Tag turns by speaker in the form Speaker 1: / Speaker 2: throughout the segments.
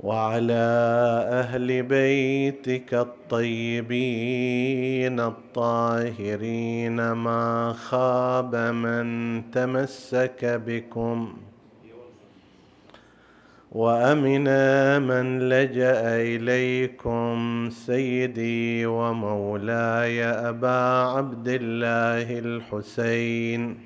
Speaker 1: وعلى أهل بيتك الطيبين الطاهرين ما خاب من تمسك بكم وأمن من لجأ إليكم سيدي ومولاي أبا عبد الله الحسين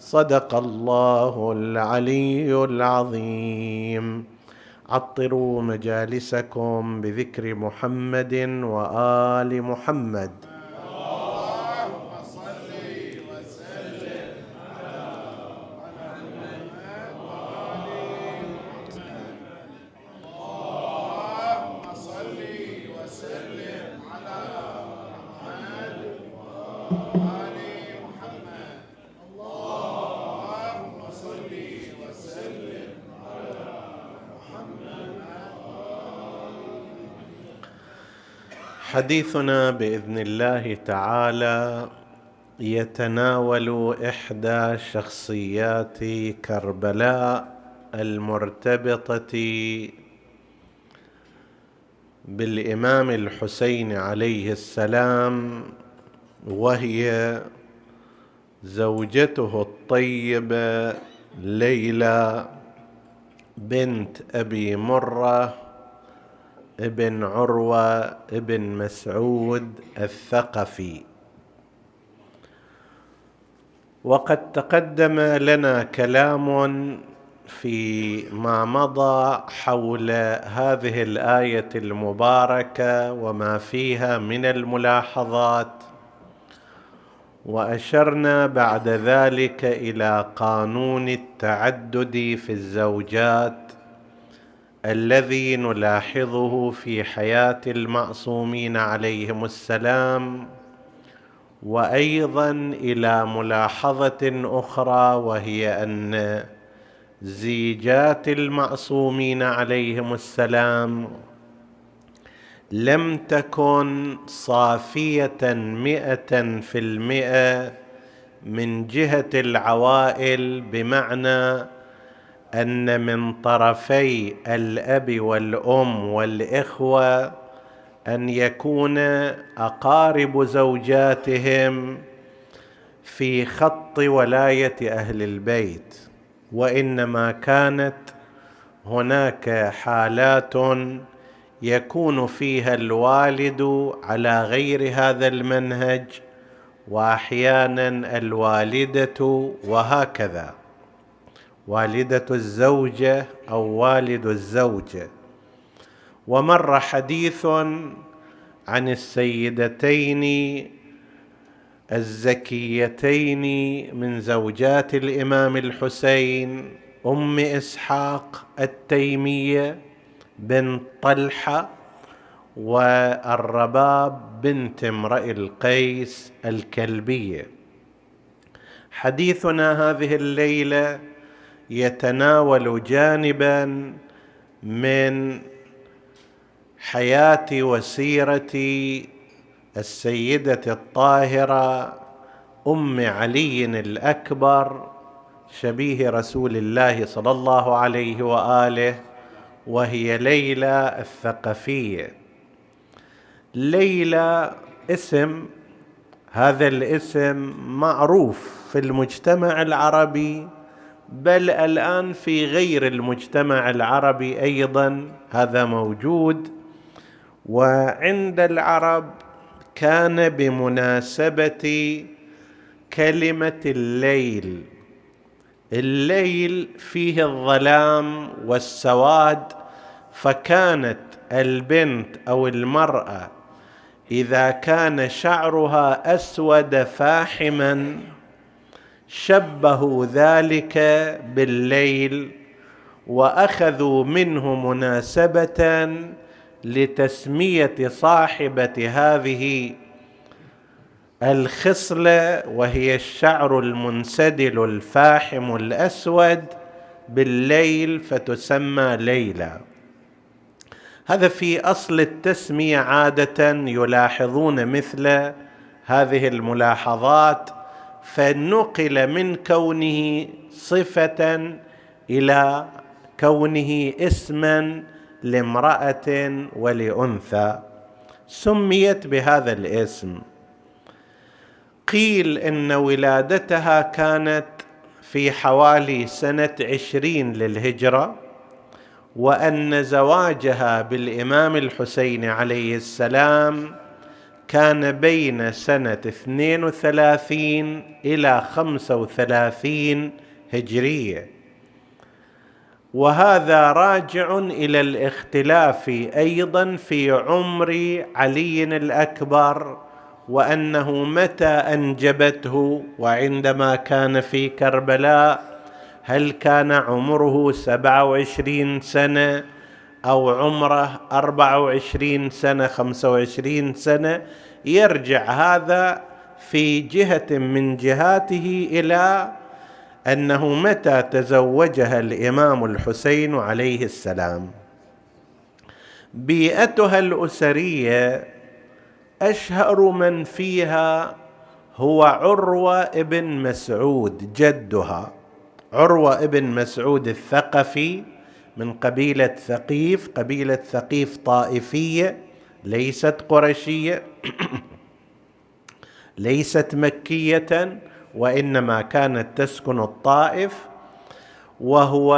Speaker 1: صدق الله العلي العظيم. عطروا مجالسكم بذكر محمد وآل محمد. حديثنا بإذن الله تعالى يتناول إحدى شخصيات كربلاء المرتبطة بالإمام الحسين عليه السلام وهي زوجته الطيبة ليلى بنت أبي مرة ابن عروة ابن مسعود الثقفي. وقد تقدم لنا كلام فيما مضى حول هذه الآية المباركة وما فيها من الملاحظات وأشرنا بعد ذلك إلى قانون التعدد في الزوجات الذي نلاحظه في حياة المعصومين عليهم السلام وأيضا إلى ملاحظة أخرى وهي أن زيجات المعصومين عليهم السلام لم تكن صافية مئة في المئة من جهة العوائل بمعنى أن من طرفي الأب والأم والإخوة أن يكون أقارب زوجاتهم في خط ولاية أهل البيت وإنما كانت هناك حالات يكون فيها الوالد على غير هذا المنهج واحيانا الوالدة وهكذا. والدة الزوجة أو والد الزوجة. ومر حديث عن السيدتين الزكيتين من زوجات الإمام الحسين أم إسحاق التيمية بنت طلحة والرباب بنت امرئ القيس الكلبية. حديثنا هذه الليلة يتناول جانبا من حياة وسيرة السيدة الطاهرة أم علي الأكبر شبيه رسول الله صلى الله عليه وآله وهي ليلى الثقفية. ليلى اسم هذا الاسم معروف في المجتمع العربي بل الآن في غير المجتمع العربي أيضا هذا موجود وعند العرب كان بمناسبة كلمة الليل. الليل فيه الظلام والسواد فكانت البنت أو المرأة إذا كان شعرها أسود فاحما شبهوا ذلك بالليل وأخذوا منه مناسبة لتسمية صاحبة هذه الخصلة وهي الشعر المنسدل الفاحم الأسود بالليل فتسمى ليلى. هذا في أصل التسمية عادة يلاحظون مثل هذه الملاحظات فنقل من كونه صفة إلى كونه اسما لامرأة ولأنثى. سميت بهذا الاسم. قيل إن ولادتها كانت في حوالي سنة عشرين للهجرة وأن زواجها بالإمام الحسين عليه السلام كان بين سنة اثنين وثلاثين إلى خمسة وثلاثين هجرية. وهذا راجع إلى الاختلاف أيضا في عمر علي الأكبر وأنه متى أنجبته وعندما كان في كربلاء هل كان عمره سبعة وعشرين سنة أو عمره أربعة وعشرين سنة خمسة وعشرين سنة يرجع هذا في جهة من جهاته إلى أنه متى تزوجها الإمام الحسين عليه السلام. بيئتها الأسرية أشهر من فيها هو عروة ابن مسعود جدها عروة ابن مسعود الثقفي من قبيلة ثقيف قبيلة ثقيف طائفية ليست قرشيه ليست مكية وإنما كانت تسكن الطائف. وهو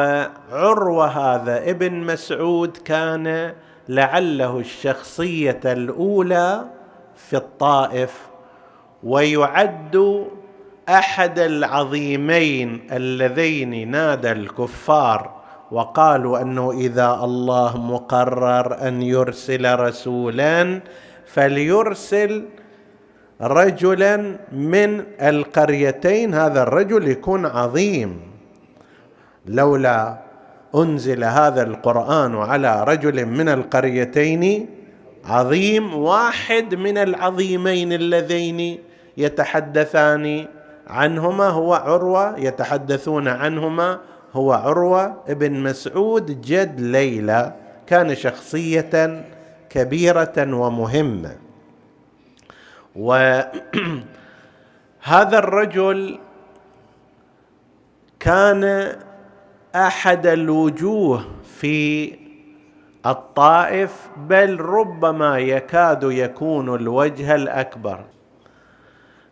Speaker 1: عروة هذا ابن مسعود كان لعله الشخصية الأولى في الطائف. ويعد أحد العظيمين اللذين نادى الكفار وقالوا أنه إذا الله مقرر أن يرسل رسولا فليرسل رجلا من القريتين هذا الرجل يكون عظيم. لولا أنزل هذا القرآن على رجل من القريتين عظيم واحد من العظيمين اللذين يتحدثان عنهما هو عروة يتحدثون عنهما هو عروة ابن مسعود جد ليلى كان شخصية كبيرة ومهمة. وهذا الرجل كان أحد الوجوه في الطائف بل ربما يكاد يكون الوجه الأكبر.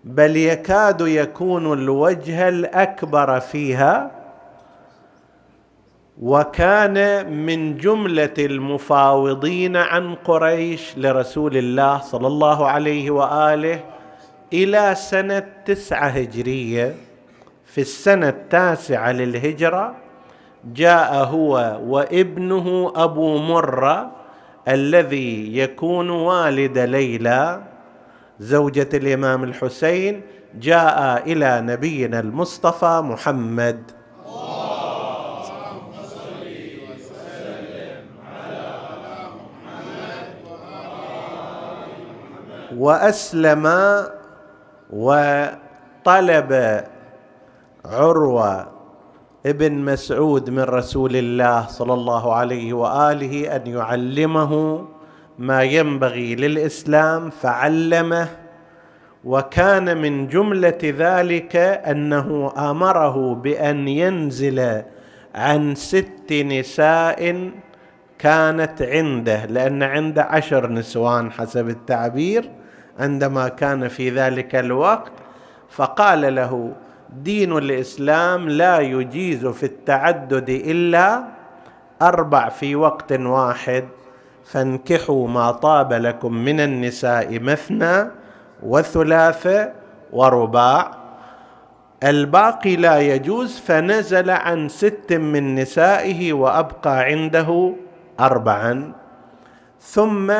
Speaker 1: بل يكاد يكون الوجه الأكبر فيها وكان من جملة المفاوضين عن قريش لرسول الله صلى الله عليه وآله إلى سنة تسعة هجرية. في السنة التاسعة للهجرة جاء هو وابنه أبو مرة الذي يكون والد ليلى. زوجة الإمام الحسين جاء إلى نبينا المصطفى محمد. وأسلم وطلب عروة ابن مسعود من رسول الله صلى الله عليه وآله أن يعلمه ما ينبغي للإسلام فعلمه وكان من جملة ذلك أنه أمره بأن ينزل عن ست نساء كانت عنده لأن عنده عشر نسوان حسب التعبير. عندما كان في ذلك الوقت فقال له دين الإسلام لا يجيز في التعدد إلا أربع في وقت واحد فانكحوا ما طاب لكم من النساء مثنى وثلاث ورباع. الباقي لا يجوز فنزل عن ست من نسائه وأبقى عنده اربعا. ثم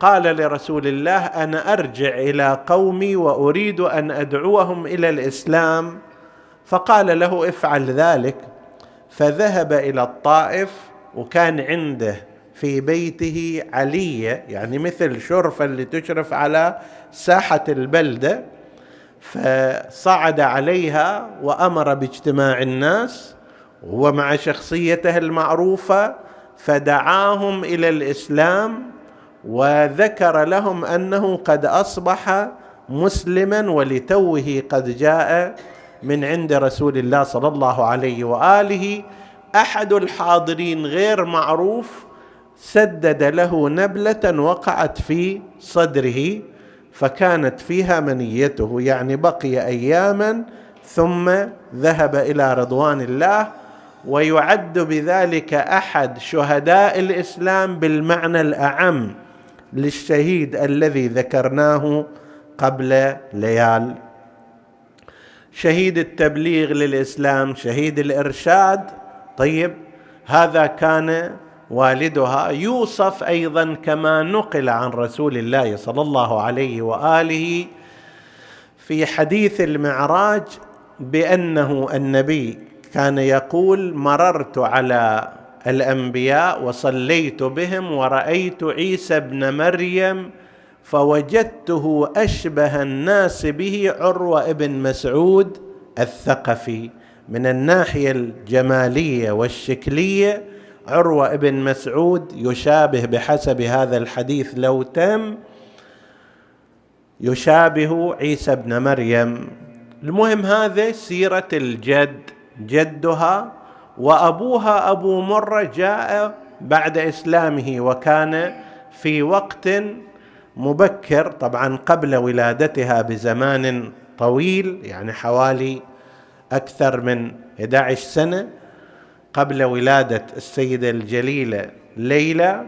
Speaker 1: قال لرسول الله أنا أرجع إلى قومي وأريد أن أدعوهم إلى الإسلام. فقال له افعل ذلك. فذهب إلى الطائف وكان عنده في بيته علية يعني مثل شرفه اللي تشرف على ساحة البلدة. فصعد عليها وأمر باجتماع الناس وهو مع شخصيته المعروفة فدعاهم إلى الإسلام. وذكر لهم أنه قد أصبح مسلما ولتوه قد جاء من عند رسول الله صلى الله عليه وآله. أحد الحاضرين غير معروف سدد له نبلة وقعت في صدره فكانت فيها منيته يعني بقي أياما ثم ذهب إلى رضوان الله. ويعد بذلك أحد شهداء الإسلام بالمعنى الأعم. للشهيد الذي ذكرناه قبل ليال. شهيد التبليغ للإسلام شهيد الإرشاد. طيب هذا كان والدها يوصف أيضا كما نقل عن رسول الله صلى الله عليه وآله في حديث المعراج بأنه النبي كان يقول مررت على الأنبياء وصليت بهم ورأيت عيسى ابن مريم فوجدته أشبه الناس به عروة ابن مسعود الثقفي من الناحية الجمالية والشكلية. عروة ابن مسعود يشابه بحسب هذا الحديث لو تم يشابه عيسى ابن مريم. المهم هذا سيرة الجد جدها وأبوها أبو مرة جاء بعد إسلامه وكان في وقت مبكر طبعا قبل ولادتها بزمان طويل يعني حوالي أكثر من 11 سنة قبل ولادة السيده الجليله ليلى.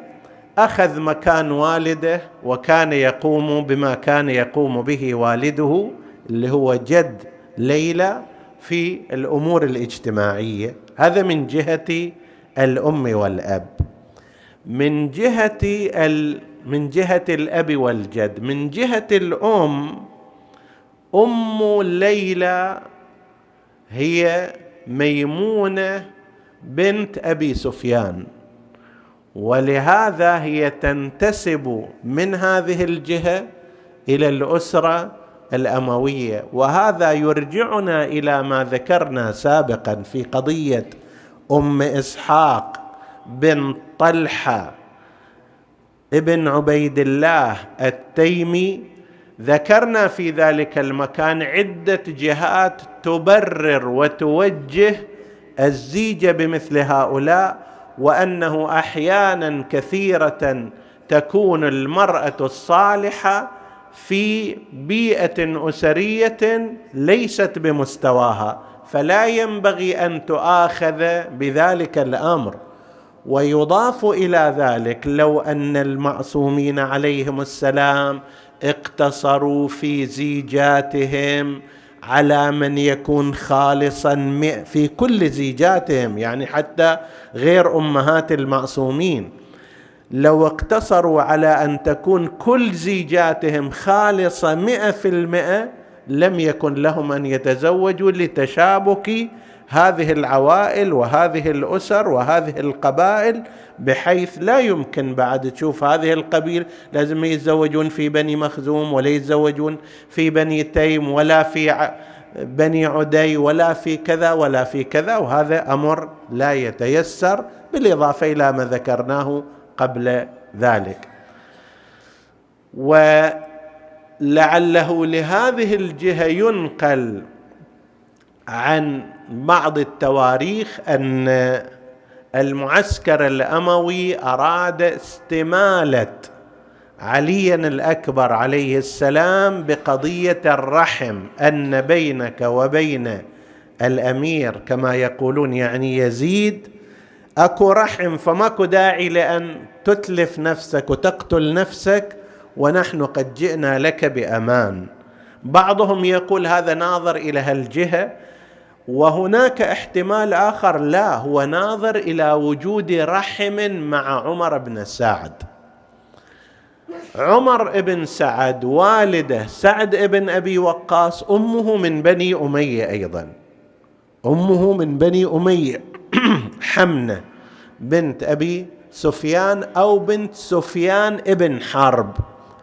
Speaker 1: أخذ مكان والده وكان يقوم بما كان يقوم به والده اللي هو جد ليلى. في الأمور الاجتماعية. هذا من جهة الأم والأب. من جهة ال من جهة الأب والجد. من جهة الأم أم ليلى هي ميمونة بنت أبي سفيان. ولهذا هي تنتسب من هذه الجهة إلى الأسرة الأموية. وهذا يرجعنا إلى ما ذكرنا سابقا في قضية أم إسحاق بن طلحة ابن عبيد الله التيمي. ذكرنا في ذلك المكان عدة جهات تبرر وتوجه الزيج بمثل هؤلاء وأنه أحيانا كثيرة تكون المرأة الصالحة في بيئة أسرية ليست بمستواها فلا ينبغي أن تؤاخذ بذلك الأمر. ويضاف إلى ذلك لو أن المعصومين عليهم السلام اقتصروا في زيجاتهم على من يكون خالصا في كل زيجاتهم يعني حتى غير أمهات المعصومين. لو اقتصروا على أن تكون كل زيجاتهم خالصة مئة في المئة لم يكن لهم أن يتزوجوا لتشابك هذه العوائل وهذه الأسر وهذه القبائل بحيث لا يمكن بعد تشوف هذه القبيل لازم يتزوجون في بني مخزوم ولا يتزوجون في بني تيم ولا في بني عدي ولا في كذا ولا في كذا وهذا أمر لا يتيسر بالإضافة إلى ما ذكرناه قبل ذلك. لعله لهذه الجهة ينقل عن بعض التواريخ أن المعسكر الأموي أراد استمالة علي الأكبر عليه السلام بقضية الرحم أن بينك وبين الأمير كما يقولون يعني يزيد أكو رحم فماكو داعي لأن تتلف نفسك وتقتل نفسك ونحن قد جئنا لك بأمان. بعضهم يقول هذا ناظر إلى هالجهة وهناك احتمال آخر لا هو ناظر إلى وجود رحم مع عمر بن سعد. عمر بن سعد والده سعد بن أبي وقاص أمه من بني أمية أيضا. أمه من بني أمية. حمنة بنت أبي سفيان أو بنت سفيان ابن حرب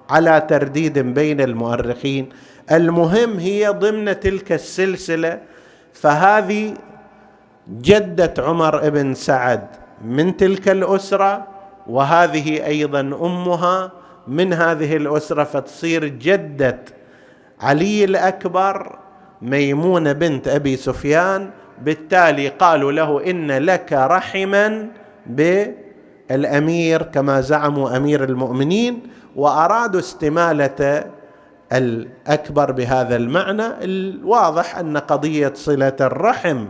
Speaker 1: على ترديد بين المؤرخين. المهم هي ضمن تلك السلسلة فهذه جدة عمر بن سعد من تلك الأسرة وهذه أيضا أمها من هذه الأسرة فتصير جدة علي الأكبر ميمونة بنت أبي سفيان بالتالي قالوا له إن لك رحما بالأمير كما زعموا أمير المؤمنين وأرادوا استمالة الأكبر بهذا المعنى. الواضح أن قضية صلة الرحم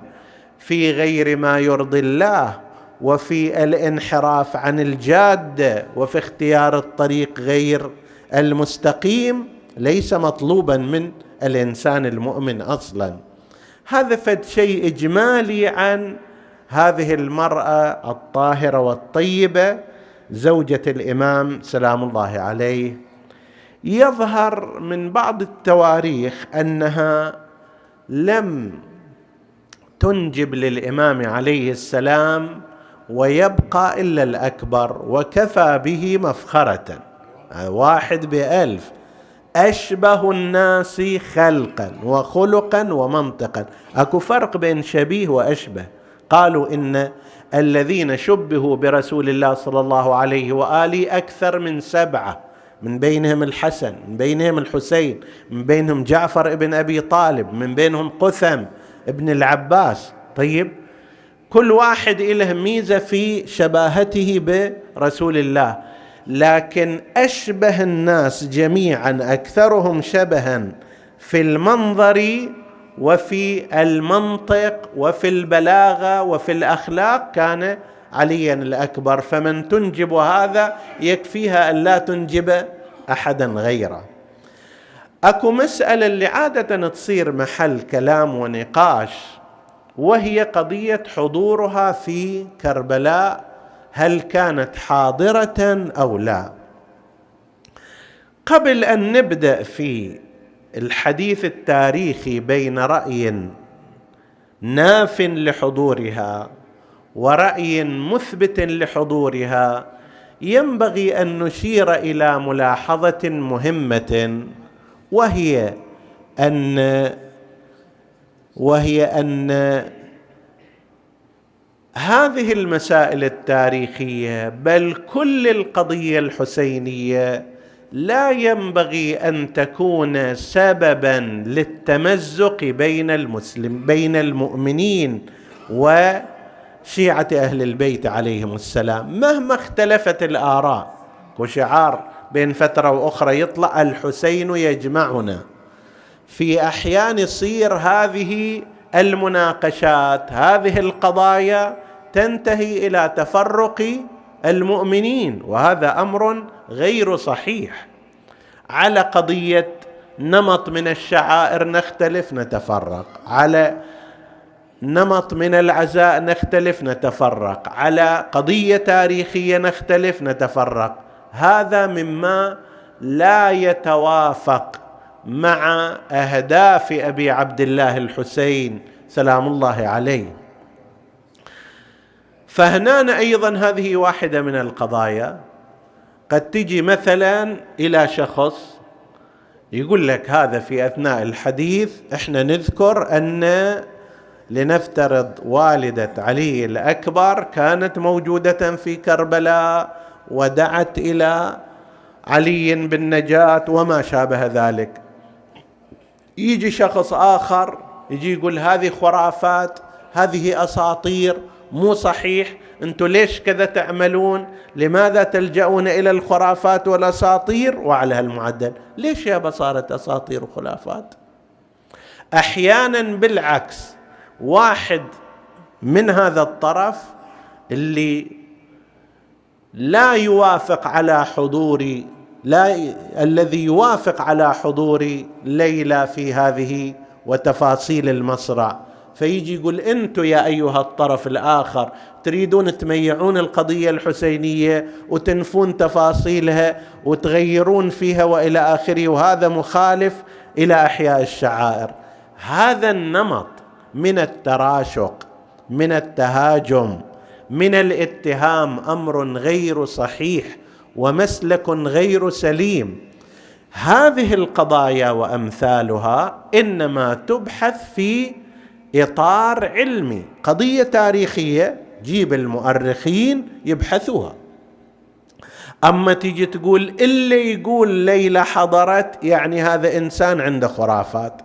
Speaker 1: في غير ما يرضي الله وفي الانحراف عن الجاده وفي اختيار الطريق غير المستقيم ليس مطلوبا من الإنسان المؤمن أصلا. هذا فد شيء إجمالي عن هذه المرأة الطاهرة والطيبة زوجة الإمام سلام الله عليه. يظهر من بعض التواريخ أنها لم تنجب للإمام عليه السلام ويبقى إلا الأكبر وكفى به مفخرة واحد بألف. أشبه الناس خلقا وخلقا ومنطقا. أكو فرق بين شبيه وأشبه. قالوا إن الذين شبهوا برسول الله صلى الله عليه وآله أكثر من سبعة. من بينهم الحسن من بينهم الحسين من بينهم جعفر ابن أبي طالب من بينهم قثم ابن العباس. طيب كل واحد له ميزة في شباهته برسول الله. لكن أشبه الناس جميعا أكثرهم شبها في المنظر وفي المنطق وفي البلاغة وفي الأخلاق. كان عليا الأكبر. فمن تنجب هذا يكفيها أن لا تنجب احدا غيره. أكو مسألة اللي عادة تصير محل كلام ونقاش وهي قضية حضورها في كربلاء هل كانت حاضرة أو لا. قبل أن نبدأ في الحديث التاريخي بين رأي ناف لحضورها ورأي مثبت لحضورها ينبغي أن نشير إلى ملاحظة مهمة وهي ان وهي أن هذه المسائل التاريخية بل كل القضية الحسينية لا ينبغي أن تكون سببا للتمزق بين المسلم بين المؤمنين وشيعة أهل البيت عليهم السلام. مهما اختلفت الآراء وشعار بين فترة وأخرى يطلع الحسين يجمعنا. في أحيان يصير هذه المناقشات هذه القضايا تنتهي إلى تفرق المؤمنين وهذا أمر غير صحيح. على قضية نمط من الشعائر نختلف نتفرق. على نمط من العزاء نختلف نتفرق. على قضية تاريخية نختلف نتفرق. هذا مما لا يتوافق مع أهداف أبي عبد الله الحسين سلام الله عليه. فهنا أيضا هذه واحدة من القضايا. قد تجي مثلا إلى شخص يقول لك هذا في أثناء الحديث إحنا نذكر أن لنفترض والدة علي الأكبر كانت موجودة في كربلاء ودعت إلى علي بالنجاه وما شابه ذلك. يجي شخص آخر يجي يقول هذه خرافات هذه أساطير مو صحيح. أنتم ليش كذا تعملون؟ لماذا تلجؤون إلى الخرافات والأساطير؟ وعلى هالمعدل. ليش يا صارت أساطير وخلافات؟ أحيانا بالعكس واحد من هذا الطرف اللي لا يوافق على حضور لا الذي يوافق على حضور ليلى في هذه وتفاصيل المصرع فيجي يقول أنتم يا ايها الطرف الآخر تريدون تميعون القضية الحسينية وتنفون تفاصيلها وتغيرون فيها والى اخره وهذا مخالف إلى احياء الشعائر. هذا النمط من التراشق من التهاجم من الاتهام أمر غير صحيح ومسلك غير سليم. هذه القضايا وامثالها انما تبحث في إطار علمي قضية تاريخية جيب المؤرخين يبحثوها. أما تيجي تقول اللي يقول ليلى حضرت يعني هذا إنسان عنده خرافات.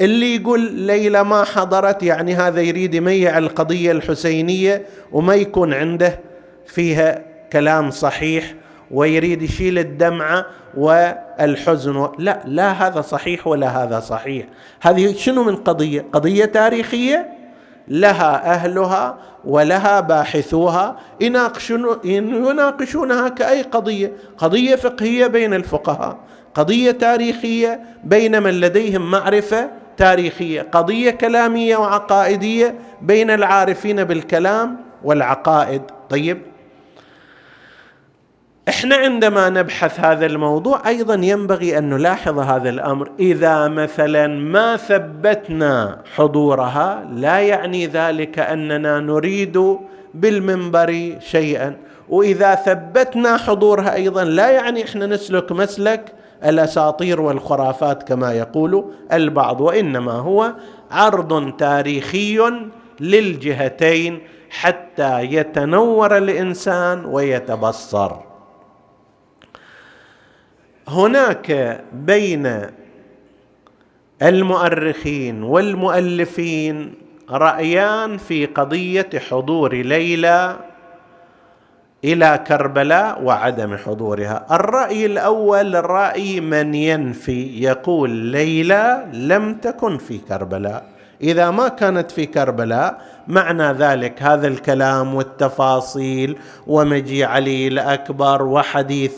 Speaker 1: اللي يقول ليلى ما حضرت يعني هذا يريد يميع القضية الحسينية وما يكون عنده فيها كلام صحيح ويريد يشيل الدمعة والحزن. لا لا هذا صحيح ولا هذا صحيح. هذه شنو من قضية؟ قضية تاريخية. لها أهلها ولها باحثوها. يناقشون يناقشونها كأي قضية؟ قضية فقهية بين الفقهاء. قضية تاريخية بين من لديهم معرفة تاريخية. قضية كلامية وعقائدية بين العارفين بالكلام والعقائد. طيب إحنا عندما نبحث هذا الموضوع أيضا ينبغي أن نلاحظ هذا الأمر. إذا مثلا ما ثبتنا حضورها لا يعني ذلك أننا نريد بالمنبر شيئا. وإذا ثبتنا حضورها أيضا لا يعني إحنا نسلك مسلك الأساطير والخرافات كما يقول البعض وإنما هو عرض تاريخي للجهتين حتى يتنور الإنسان ويتبصر. هناك بين المؤرخين والمؤلفين رأيان في قضية حضور ليلى إلى كربلاء وعدم حضورها. الرأي الأول رأي من ينفي يقول ليلى لم تكن في كربلاء. إذا ما كانت في كربلاء معنى ذلك هذا الكلام والتفاصيل ومجيء علي الأكبر وحديث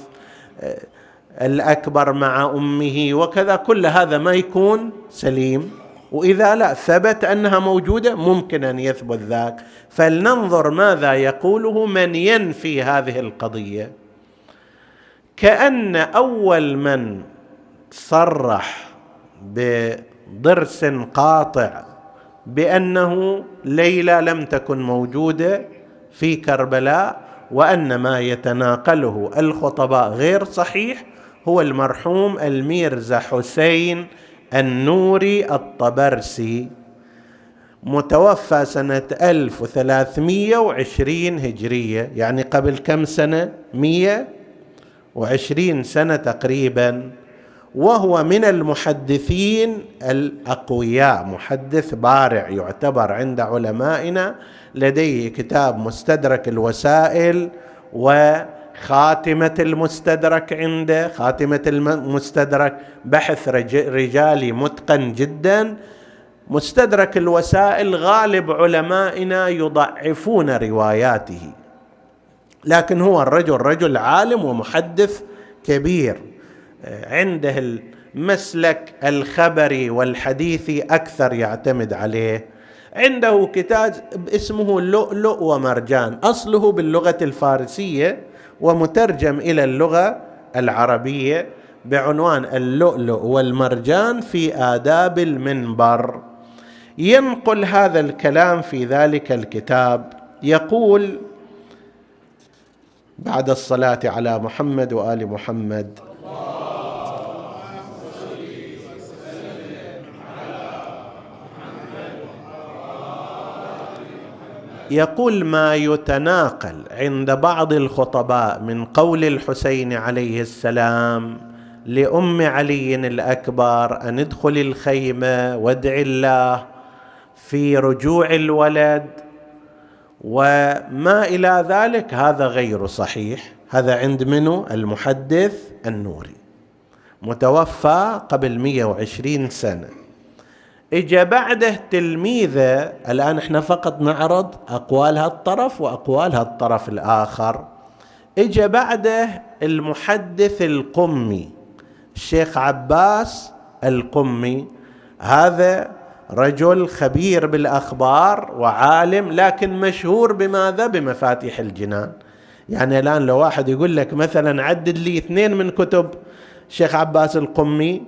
Speaker 1: الأكبر مع أمه وكذا كل هذا ما يكون سليم. وإذا لا ثبت أنها موجودة ممكن أن يثبت ذاك. فلننظر ماذا يقوله من ينفي هذه القضية. كأن أول من صرح بضرس قاطع بأنه ليلى لم تكن موجودة في كربلاء وأن ما يتناقله الخطباء غير صحيح هو المرحوم الميرزا حسين النوري الطبرسي. متوفى سنة 1320 هجرية يعني قبل كم سنة؟ 120 سنة تقريبا. وهو من المحدثين الأقوياء محدث بارع يعتبر عند علمائنا لديه كتاب مستدرك الوسائل و خاتمة المستدرك عنده خاتمة المستدرك بحث رجالي متقن جدا. مستدرك الوسائل غالب علمائنا يضعفون رواياته. لكن هو الرجل رجل عالم ومحدث كبير. عنده المسلك الخبري والحديثي أكثر يعتمد عليه. عنده كتاب اسمه لؤلؤ ومرجان. أصله باللغة الفارسية ومترجم إلى اللغة العربية بعنوان اللؤلؤ والمرجان في آداب المنبر. ينقل هذا الكلام في ذلك الكتاب. يقول بعد الصلاة على محمد وآل محمد. يقول ما يتناقل عند بعض الخطباء من قول الحسين عليه السلام لأم علي الأكبر ان ادخل الخيمة وادع الله في رجوع الولد. وما إلى ذلك هذا غير صحيح. هذا عند منو؟ المحدث النوري متوفى قبل 120 سنة. اجى بعده تلميذة الآن إحنا فقط نعرض أقوال هالطرف وأقوال هالطرف الآخر. اجى بعده المحدث القمي الشيخ عباس القمي. هذا رجل خبير بالأخبار وعالم لكن مشهور بماذا؟ بمفاتيح الجنان. يعني الآن لو واحد يقول لك مثلا عدد لي اثنين من كتب الشيخ عباس القمي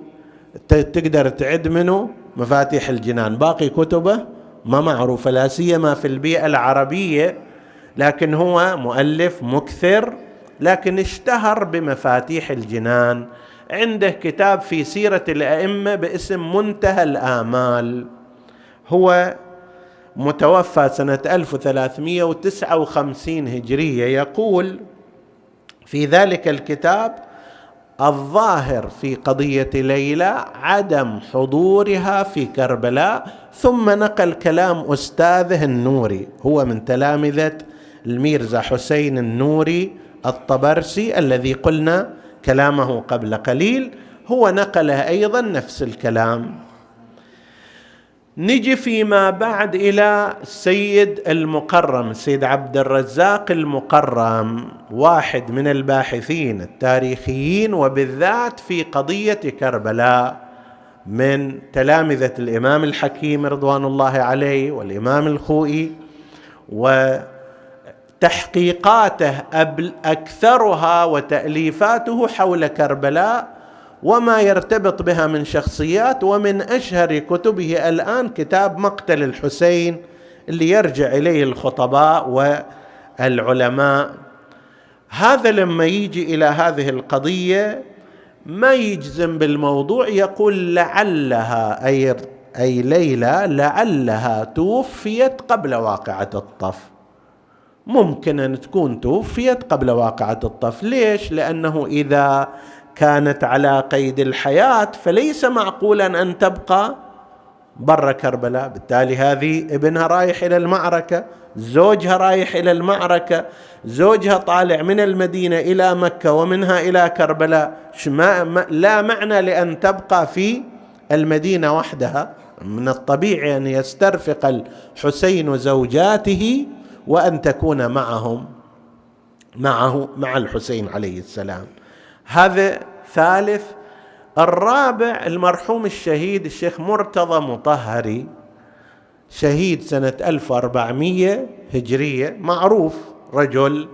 Speaker 1: تقدر تعد منه؟ مفاتيح الجنان. باقي كتبه ما معروفة لا سيما في البيئة العربية لكن هو مؤلف مكثر لكن اشتهر بمفاتيح الجنان. عنده كتاب في سيرة الأئمة باسم منتهى الآمال. هو متوفى سنة 1359 هجرية. يقول في ذلك الكتاب الظاهر في قضية ليلى عدم حضورها في كربلاء ثم نقل كلام أستاذه النوري هو من تلامذة الميرزا حسين النوري الطبرسي الذي قلنا كلامه قبل قليل هو نقله أيضا نفس الكلام. نجي فيما بعد إلى السيد المقرم السيد عبد الرزاق المقرم واحد من الباحثين التاريخيين وبالذات في قضية كربلاء من تلامذة الإمام الحكيم رضوان الله عليه والإمام الخوئي وتحقيقاته أكثرها وتأليفاته حول كربلاء. وما يرتبط بها من شخصيات ومن أشهر كتبه الآن كتاب مقتل الحسين اللي يرجع إليه الخطباء والعلماء. هذا لما يجي إلى هذه القضية ما يجزم بالموضوع يقول لعلها أي أي ليلى لعلها توفيت قبل واقعة الطف. ممكن أن تكون توفيت قبل واقعة الطف. ليش؟ لأنه إذا كانت على قيد الحياة فليس معقولا أن تبقى برا كربلاء. بالتالي هذه ابنها رايح إلى المعركة زوجها رايح إلى المعركة زوجها طالع من المدينة إلى مكة ومنها إلى كربلاء. ما لا معنى لأن تبقى في المدينة وحدها. من الطبيعي أن يسترفق الحسين زوجاته وأن تكون معهم معه مع الحسين عليه السلام. هذا ثالث. الرابع المرحوم الشهيد الشيخ مرتضى مطهري شهيد سنة 1400 هجرية. معروف رجل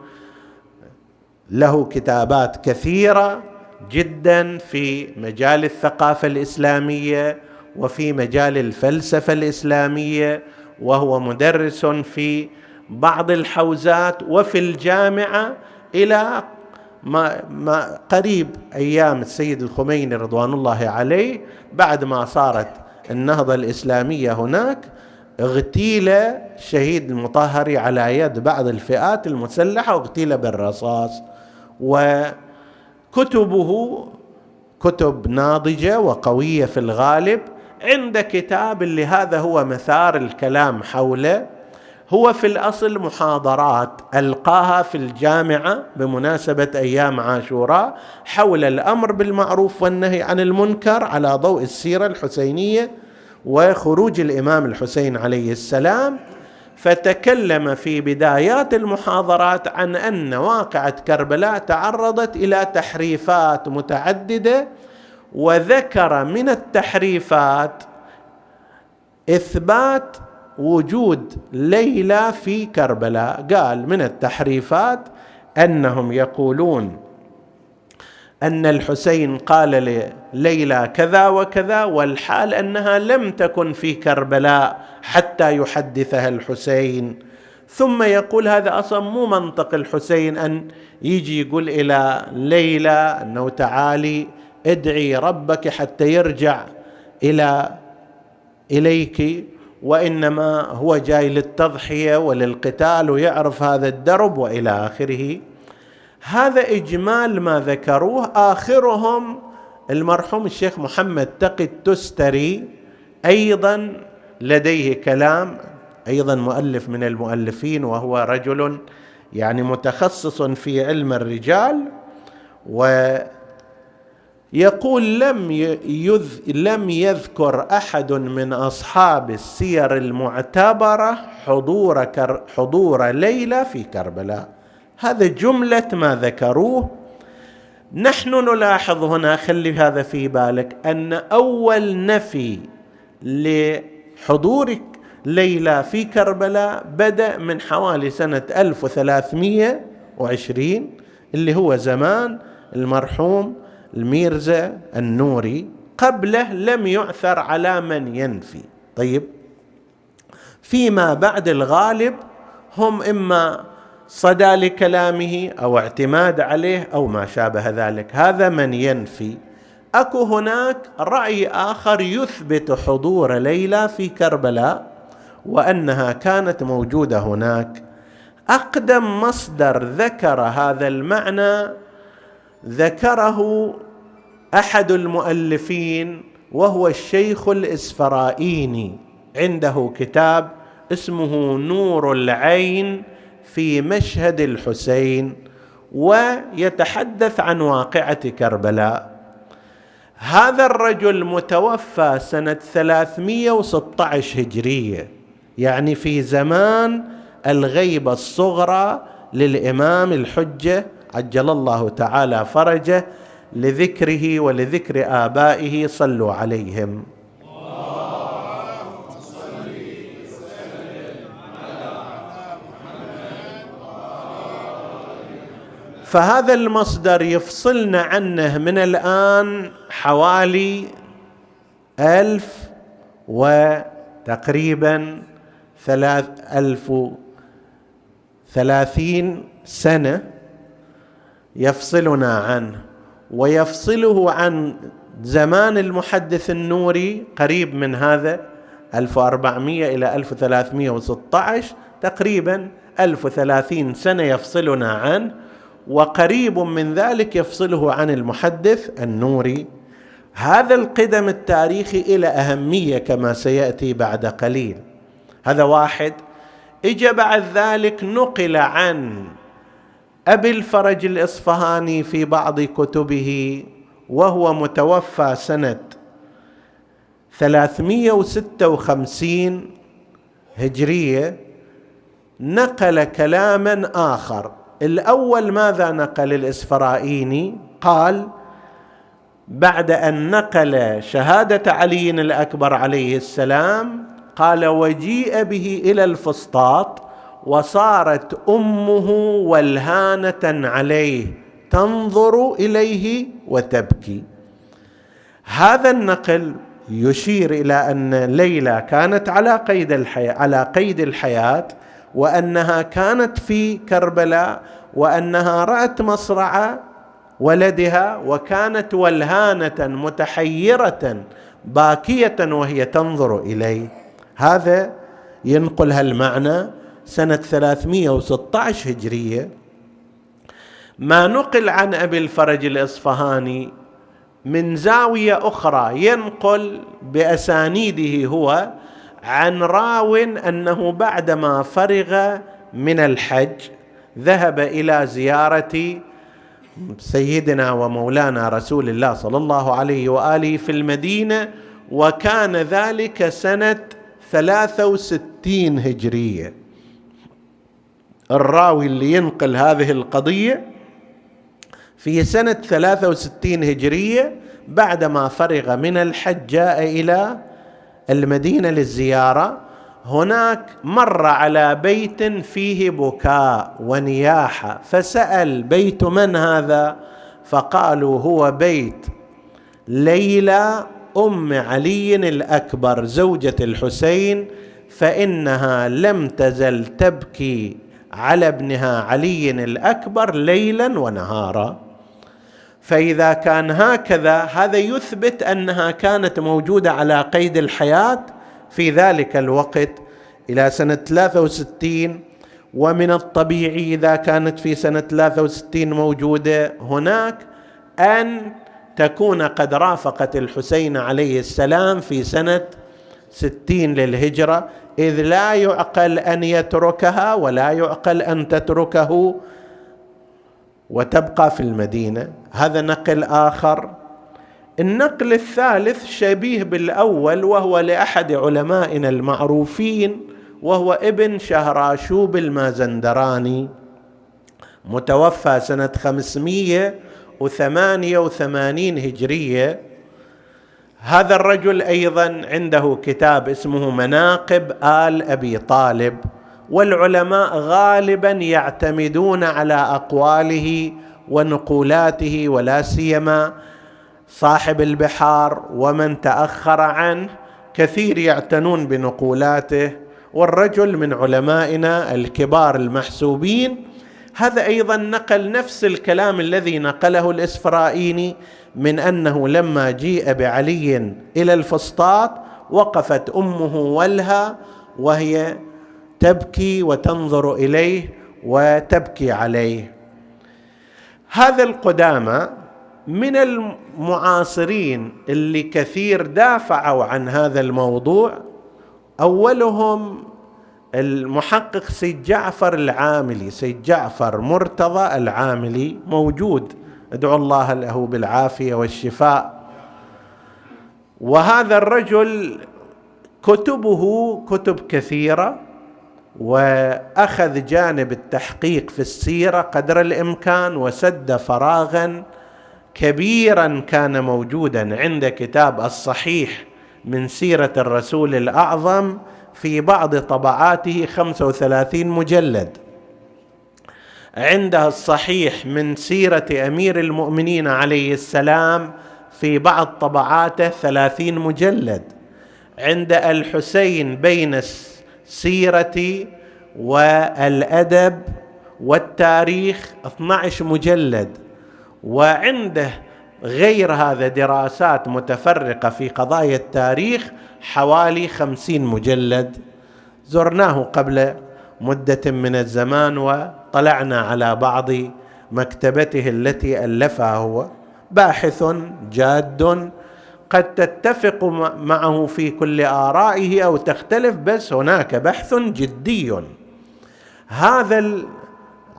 Speaker 1: له كتابات كثيرة جدا في مجال الثقافة الإسلامية وفي مجال الفلسفة الإسلامية وهو مدرس في بعض الحوزات وفي الجامعة إلى ما, ما قريب أيام السيد الخميني رضوان الله عليه بعد ما صارت النهضة الإسلامية هناك اغتيل الشهيد المطهري على يد بعض الفئات المسلحة واغتيل بالرصاص وكتبه كتب ناضجة وقوية في الغالب عند كتاب اللي هذا هو مثار الكلام حوله هو في الأصل محاضرات ألقاها في الجامعة بمناسبة أيام عاشوراء حول الأمر بالمعروف والنهي عن المنكر على ضوء السيرة الحسينية وخروج الإمام الحسين عليه السلام. فتكلم في بدايات المحاضرات عن أن واقعة كربلاء تعرضت إلى تحريفات متعددة وذكر من التحريفات إثبات وجود ليلى في كربلاء. قال من التحريفات أنهم يقولون أن الحسين قال لليلى كذا وكذا والحال أنها لم تكن في كربلاء حتى يحدثها الحسين. ثم يقول هذا أصلا مو منطق الحسين أن يجي يقول إلى ليلى أنه تعالي ادعي ربك حتى يرجع إلى إليك. وإنما هو جاي للتضحية وللقتال ويعرف هذا الدرب وإلى آخره. هذا إجمال ما ذكروه آخرهم المرحوم الشيخ محمد تقي التستري. أيضا لديه كلام أيضا مؤلف من المؤلفين وهو رجل يعني متخصص في علم الرجال ويقول لم يذ لم يذكر أحد من أصحاب السير المعتبرة حضور كر حضور ليلى في كربلاء. هذا جملة ما ذكروه. نحن نلاحظ هنا خلي هذا في بالك أن أول نفي لحضور ليلى في كربلاء بدأ من حوالي سنة 1320 اللي هو زمان المرحوم الميرزا النوري قبله لم يعثر على من ينفي. طيب فيما بعد الغالب هم إما صدى لكلامه أو اعتماد عليه أو ما شابه ذلك. هذا من ينفي. أكو هناك رأي آخر يثبت حضور ليلى في كربلاء وأنها كانت موجودة هناك. أقدم مصدر ذكر هذا المعنى ذكره أحد المؤلفين وهو الشيخ الإسفرائيني. عنده كتاب اسمه نور العين في مشهد الحسين ويتحدث عن واقعة كربلاء. هذا الرجل متوفى سنة 316 هجرية يعني في زمان الغيبة الصغرى للإمام الحجة عجل الله تعالى فرجه لذكره ولذكر آبائه صلوا عليهم. فهذا المصدر يفصلنا عنه من الآن حوالي ألف وتقريبا ثلاث ألف ثلاثين سنة يفصلنا عنه ويفصله عن زمان المحدث النوري قريب من هذا 1400 إلى 1316 تقريبا 1030 سنة يفصلنا عنه وقريب من ذلك يفصله عن المحدث النوري. هذا القدم التاريخي إلى أهمية كما سيأتي بعد قليل. هذا واحد. اجى بعد ذلك نقل عن أبي الفرج الإصفهاني في بعض كتبه وهو متوفى سنة 356 هجرية نقل كلاما آخر. الأول ماذا نقل الإسفرائيني؟ قال بعد أن نقل شهادة علي الأكبر عليه السلام قال وجيء به إلى الفسطاط وصارت أمه ولهانه عليه تنظر إليه وتبكي. هذا النقل يشير إلى أن ليلى كانت على قيد الحياة على قيد الحياة وأنها كانت في كربلاء وأنها رأت مصرع ولدها وكانت ولهانه متحيرة باكية وهي تنظر إليه. هذا ينقل هالمعنى سنة 316 هجرية ما نقل عن أبي الفرج الإصفهاني من زاوية أخرى ينقل بأسانيده هو عن راو أنه بعدما فرغ من الحج ذهب إلى زيارة سيدنا ومولانا رسول الله صلى الله عليه وآله في المدينة وكان ذلك سنة ثلاثة وستين هجرية. الراوي اللي ينقل هذه القضية في سنة ثلاثة وستين هجرية بعدما فرغ من الحج جاء إلى المدينة للزيارة. هناك مر على بيت فيه بكاء ونياحة. فسأل بيت من هذا؟ فقالوا هو بيت ليلى أم علي الأكبر زوجة الحسين فإنها لم تزل تبكي على ابنها علي الأكبر ليلا ونهارا. فإذا كان هكذا هذا يثبت أنها كانت موجودة على قيد الحياة في ذلك الوقت إلى سنة 63 ومن الطبيعي إذا كانت في سنة 63 موجودة هناك أن تكون قد رافقت الحسين عليه السلام في سنة ستين للهجرة إذ لا يعقل أن يتركها ولا يعقل أن تتركه وتبقى في المدينة. هذا نقل آخر. النقل الثالث شبيه بالأول وهو لأحد علمائنا المعروفين وهو ابن شهراشوب المازندراني متوفى سنة 588 هجرية. هذا الرجل أيضا عنده كتاب اسمه مناقب آل أبي طالب والعلماء غالبا يعتمدون على أقواله ونقولاته ولا سيما صاحب البحار ومن تأخر عنه كثير يعتنون بنقولاته. والرجل من علمائنا الكبار المحسوبين هذا أيضا نقل نفس الكلام الذي نقله الاسفرائيني من أنه لما جيء بعلي إلى الفسطاط وقفت أمه ولها وهي تبكي وتنظر إليه وتبكي عليه. هذا القدامى من المعاصرين اللي كثير دافعوا عن هذا الموضوع. أولهم المحقق سيد جعفر العاملي سيد جعفر مرتضى العاملي موجود ادعو الله له بالعافية والشفاء. وهذا الرجل كتبه كتب كثيرة وأخذ جانب التحقيق في السيرة قدر الإمكان وسد فراغا كبيرا كان موجودا عند كتاب الصحيح من سيرة الرسول الأعظم في بعض طبعاته 35 مجلد. عندها الصحيح من سيرة أمير المؤمنين عليه السلام في بعض طبعاته 30 مجلد عند الحسين بين السيرة والأدب والتاريخ 12 مجلد وعنده غير هذا دراسات متفرقة في قضايا التاريخ حوالي خمسين مجلد. زرناه قبل مدة من الزمان وطلعنا على بعض مكتبته التي ألفها هو. باحث جاد قد تتفق معه في كل آرائه أو تختلف بس هناك بحث جدي. هذا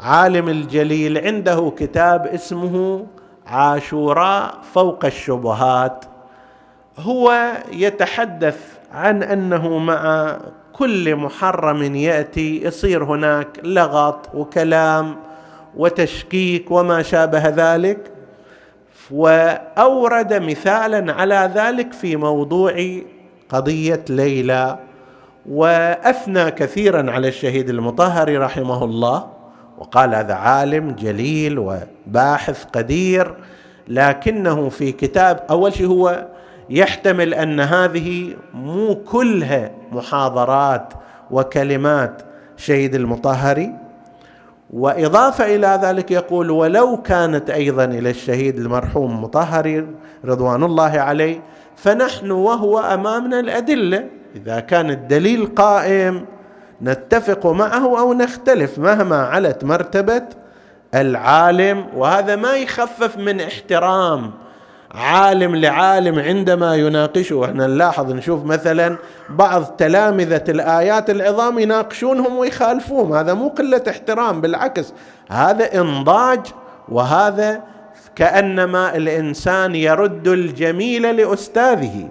Speaker 1: العالم الجليل عنده كتاب اسمه عاشوراء فوق الشبهات. هو يتحدث عن أنه مع كل محرم يأتي يصير هناك لغط وكلام وتشكيك وما شابه ذلك. وأورد مثالا على ذلك في موضوع قضية ليلى. وأثنى كثيرا على الشهيد المطهري رحمه الله. وقال هذا عالم جليل وباحث قدير لكنه في كتاب أول شيء هو يحتمل أن هذه مو كلها محاضرات وكلمات شهيد المطهري. وإضافة إلى ذلك يقول ولو كانت أيضا إلى الشهيد المرحوم مطهري رضوان الله عليه فنحن وهو أمامنا الأدلة. إذا كان الدليل قائم نتفق معه أو نختلف مهما علت مرتبة العالم. وهذا ما يخفف من احترام عالم لعالم عندما يناقشه. إحنا نلاحظ نشوف مثلا بعض تلامذة الآيات العظام يناقشونهم ويخالفوهم. هذا مو قلة احترام بالعكس. هذا إنضاج وهذا كأنما الإنسان يرد الجميل لأستاذه.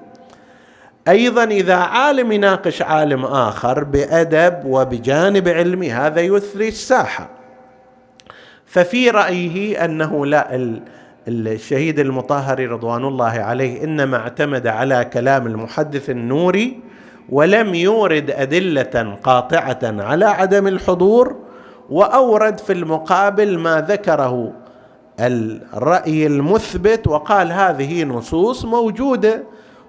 Speaker 1: أيضا إذا عالم يناقش عالم آخر بأدب وبجانب علمي هذا يثري الساحة. ففي رأيه أنه لا الشهيد المطهري رضوان الله عليه إنما اعتمد على كلام المحدث النوري ولم يورد أدلة قاطعة على عدم الحضور وأورد في المقابل ما ذكره الرأي المثبت وقال هذه نصوص موجودة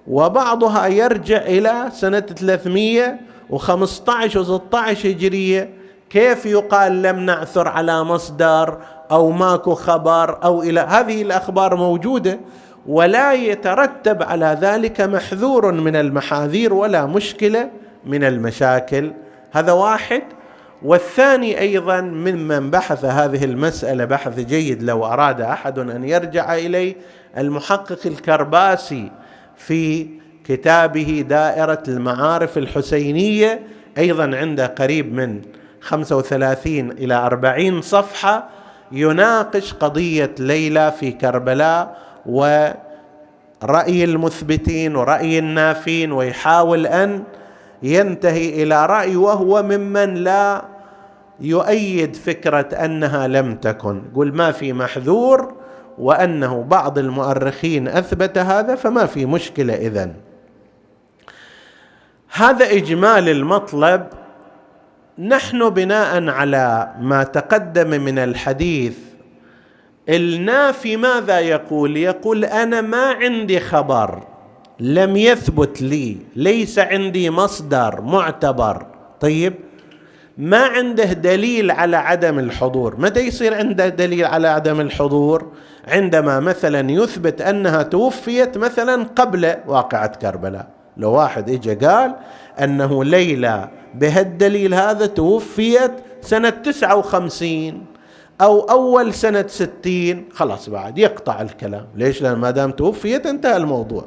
Speaker 1: وبعضها يرجع إلى سنة 315 و16 هجرية. كيف يقال لم نعثر على مصدر أو ماكو خبر أو إلى هذه الأخبار موجودة ولا يترتب على ذلك محذور من المحاذير ولا مشكلة من المشاكل. هذا واحد. والثاني أيضا ممن بحث هذه المسألة بحث جيد لو أراد أحد أن يرجع إليه المحقق الكرباسي في كتابه دائرة المعارف الحسينية أيضا عنده قريب من 35 إلى 40 صفحة. يناقش قضية ليلى في كربلاء ورأي المثبتين ورأي النافين ويحاول أن ينتهي إلى رأي وهو ممن لا يؤيد فكرة أنها لم تكن. يقول ما في محذور وأنه بعض المؤرخين أثبت هذا فما في مشكلة إذن. هذا إجمال المطلب نحن بناء على ما تقدم من الحديث. النافي ماذا يقول؟ يقول أنا ما عندي خبر لم يثبت لي ليس عندي مصدر معتبر. طيب ما عنده دليل على عدم الحضور؟ متى يصير عنده دليل على عدم الحضور؟ عندما مثلا يثبت أنها توفيت مثلا قبل واقعة كربلاء. لو واحد اجى قال أنه ليلى بهالدليل هذا توفيت سنة 59 أو أول سنة ستين. خلاص بعد يقطع الكلام. ليش؟ لأن ما دام توفيت انتهى الموضوع.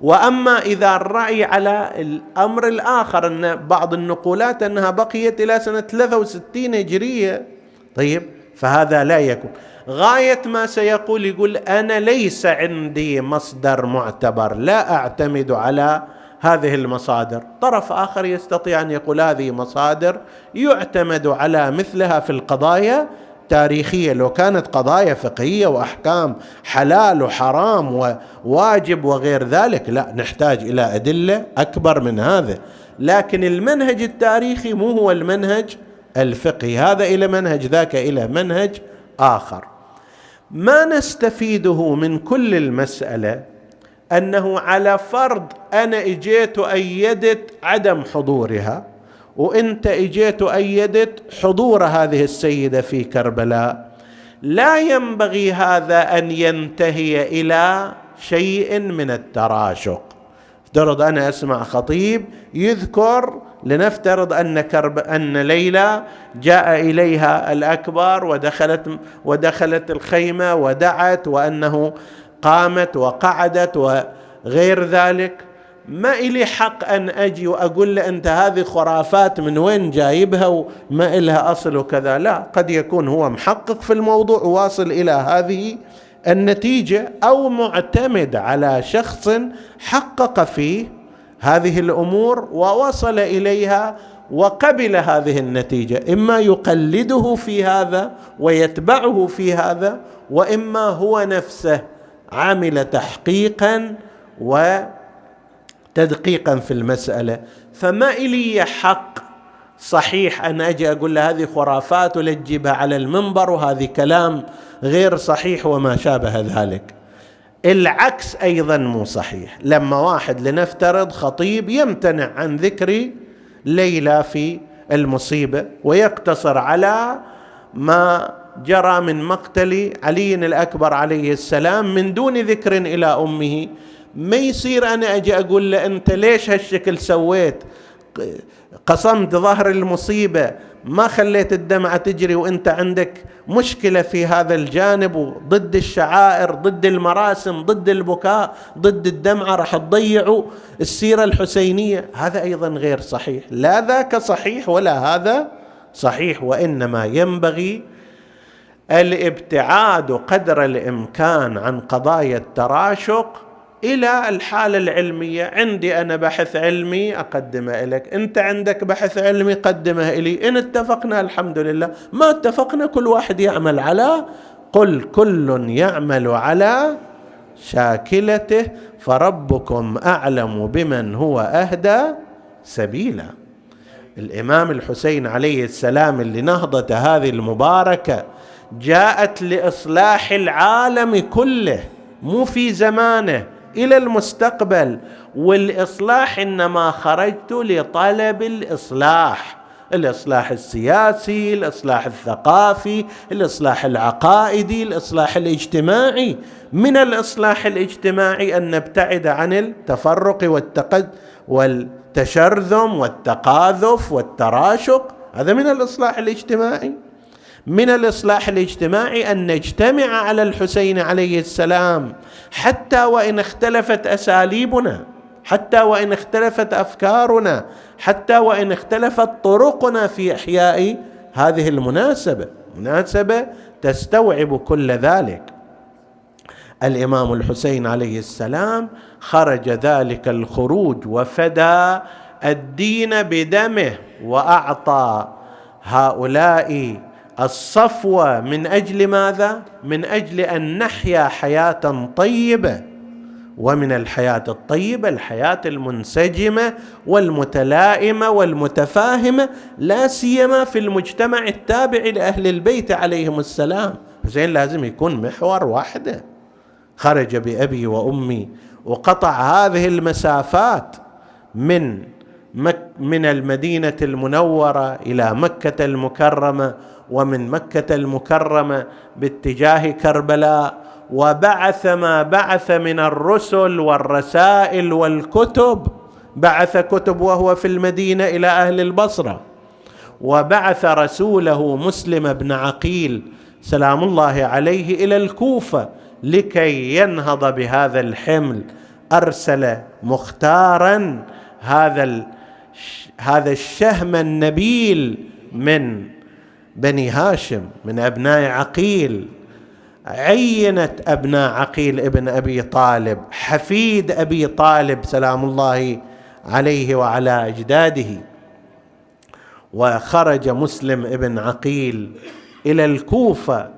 Speaker 1: وأما إذا الرأي على الأمر الآخر أن بعض النقولات أنها بقيت إلى سنة 63 هجرية طيب فهذا لا يكون. غاية ما سيقول يقول أنا ليس عندي مصدر معتبر لا أعتمد على هذه المصادر. طرف آخر يستطيع أن يقول هذه مصادر يعتمد على مثلها في القضايا تاريخيه لو كانت قضايا فقهية وأحكام حلال وحرام وواجب وغير ذلك لا نحتاج إلى أدلة أكبر من هذا لكن المنهج التاريخي مو هو المنهج الفقهي هذا إلى منهج ذاك إلى منهج آخر. ما نستفيده من كل المسألة أنه على فرض أنا إجيت وأيدت عدم حضورها وإنت إجيت وأيدت حضور هذه السيدة في كربلاء. لا ينبغي هذا أن ينتهي إلى شيء من التراشق. افترض أنا أسمع خطيب يذكر لنفترض أن كرب أن ليلى جاء إليها الأكبر ودخلت ودخلت الخيمة ودعت وأنه قامت وقعدت وغير ذلك. ما إلي حق أن أجي وأقول له أنت هذه خرافات من وين جايبها وما إلها أصل وكذا. لا قد يكون هو محقق في الموضوع واصل إلى هذه النتيجة أو معتمد على شخص حقق فيه هذه الأمور ووصل إليها وقبل هذه النتيجة. إما يقلده في هذا ويتبعه في هذا وإما هو نفسه. عمل تحقيقا و تدقيقا في المسألة. فما إلي حق صحيح أن أجي أقول له هذه خرافات ولجبها على المنبر وهذه كلام غير صحيح وما شابه ذلك. العكس أيضا مو صحيح. لما واحد لنفترض خطيب يمتنع عن ذكر ليلى في المصيبة ويقتصر على ما جرى من مقتل علي الأكبر عليه السلام من دون ذكر إلى أمه. ما يصير أنا أجي أقول له أنت ليش هالشكل سويت؟ قصمت ظهر المصيبة ما خليت الدمعة تجري وأنت عندك مشكلة في هذا الجانب وضد الشعائر ضد المراسم ضد البكاء ضد الدمعة راح تضيعوا السيرة الحسينية. هذا أيضا غير صحيح. لا ذاك صحيح ولا هذا صحيح وإنما ينبغي الابتعاد قدر الإمكان عن قضايا التراشق إلى الحالة العلمية. عندي أنا بحث علمي أقدمه لك أنت عندك بحث علمي قدمه إلي. إن اتفقنا الحمد لله. ما اتفقنا كل واحد يعمل على قل كل يعمل على شاكلته فربكم أعلم بمن هو أهدى سبيلا. الإمام الحسين عليه السلام اللي نهضته هذه المباركة جاءت لإصلاح العالم كله مو في زمانه إلى المستقبل. والإصلاح إنما خرجت لطلب الإصلاح الإصلاح السياسي الإصلاح الثقافي الإصلاح العقائدي الإصلاح الاجتماعي. من الإصلاح الاجتماعي أن نبتعد عن التفرق والتقد والتشرذم والتقاذف والتراشق. هذا من الإصلاح الاجتماعي. من الإصلاح الاجتماعي أن نجتمع على الحسين عليه السلام حتى وإن اختلفت أساليبنا حتى وإن اختلفت أفكارنا حتى وإن اختلفت طرقنا في إحياء هذه المناسبة. مناسبة تستوعب كل ذلك. الإمام الحسين عليه السلام خرج ذلك الخروج وفدى الدين بدمه وأعطى هؤلاء الصفوه من أجل ماذا؟ من أجل أن نحيا حياة طيبة. ومن الحياة الطيبة الحياة المنسجمة والمتلائمة والمتفاهمة لا سيما في المجتمع التابع لأهل البيت عليهم السلام. حسين لازم يكون محور واحدة. خرج بأبي وأمي وقطع هذه المسافات من مك من المدينة المنورة إلى مكة المكرمة ومن مكة المكرمة باتجاه كربلاء وبعث ما بعث من الرسل والرسائل والكتب بعث كتب وهو في المدينة إلى أهل البصرة وبعث رسوله مسلم بن عقيل سلام الله عليه إلى الكوفة لكي ينهض بهذا الحمل. أرسل مختارا هذا هذا الشهم النبيل من بني هاشم من أبناء عقيل عينت أبناء عقيل ابن أبي طالب حفيد أبي طالب سلام الله عليه وعلى أجداده. وخرج مسلم ابن عقيل إلى الكوفة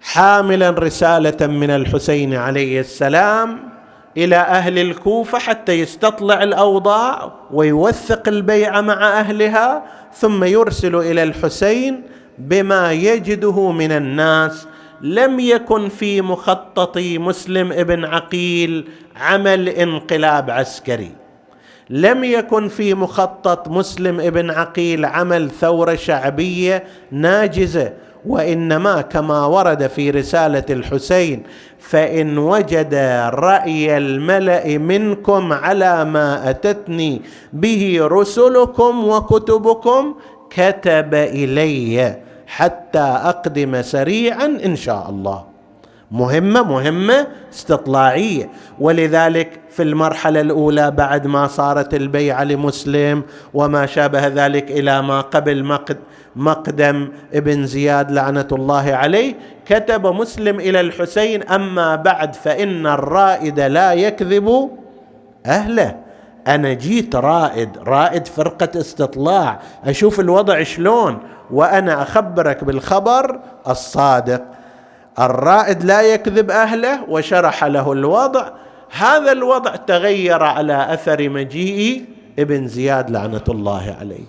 Speaker 1: حاملا رسالة من الحسين عليه السلام. إلى أهل الكوفة حتى يستطلع الأوضاع ويوثق البيعه مع أهلها ثم يرسل إلى الحسين بما يجده من الناس. لم يكن في مخطط مسلم ابن عقيل عمل انقلاب عسكري. لم يكن في مخطط مسلم ابن عقيل عمل ثورة شعبية ناجزة. وإنما كما ورد في رسالة الحسين فإن وجد رأي الملأ منكم على ما أتتني به رسلكم وكتبكم كتب إلي حتى أقدم سريعا إن شاء الله. مهمة مهمة استطلاعية. ولذلك في المرحلة الأولى بعد ما صارت البيعة لمسلم وما شابه ذلك إلى ما قبل مقدم ابن زياد لعنة الله عليه كتب مسلم إلى الحسين أما بعد فإن الرائد لا يكذب أهله. أنا جيت رائد رائد فرقة استطلاع. أشوف الوضع شلون وأنا أخبرك بالخبر الصادق. الرائد لا يكذب أهله وشرح له الوضع. هذا الوضع تغير على أثر مجيء ابن زياد لعنة الله عليه.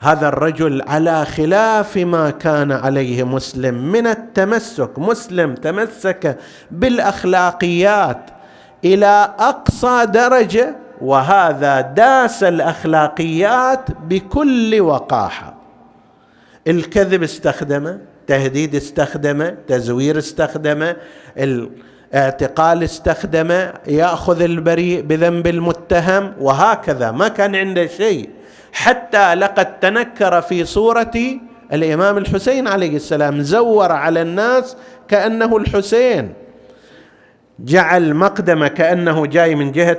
Speaker 1: هذا الرجل على خلاف ما كان عليه مسلم من التمسك مسلم تمسك بالأخلاقيات إلى أقصى درجة وهذا داس الأخلاقيات بكل وقاحة. الكذب استخدمه تهديد استخدمه تزوير استخدمه الاعتقال استخدمه يأخذ البريء بذنب المتهم وهكذا. ما كان عنده شيء. حتى لقد تنكر في صورة الإمام الحسين عليه السلام زور على الناس كأنه الحسين. جعل مقدمة كأنه جاي من جهة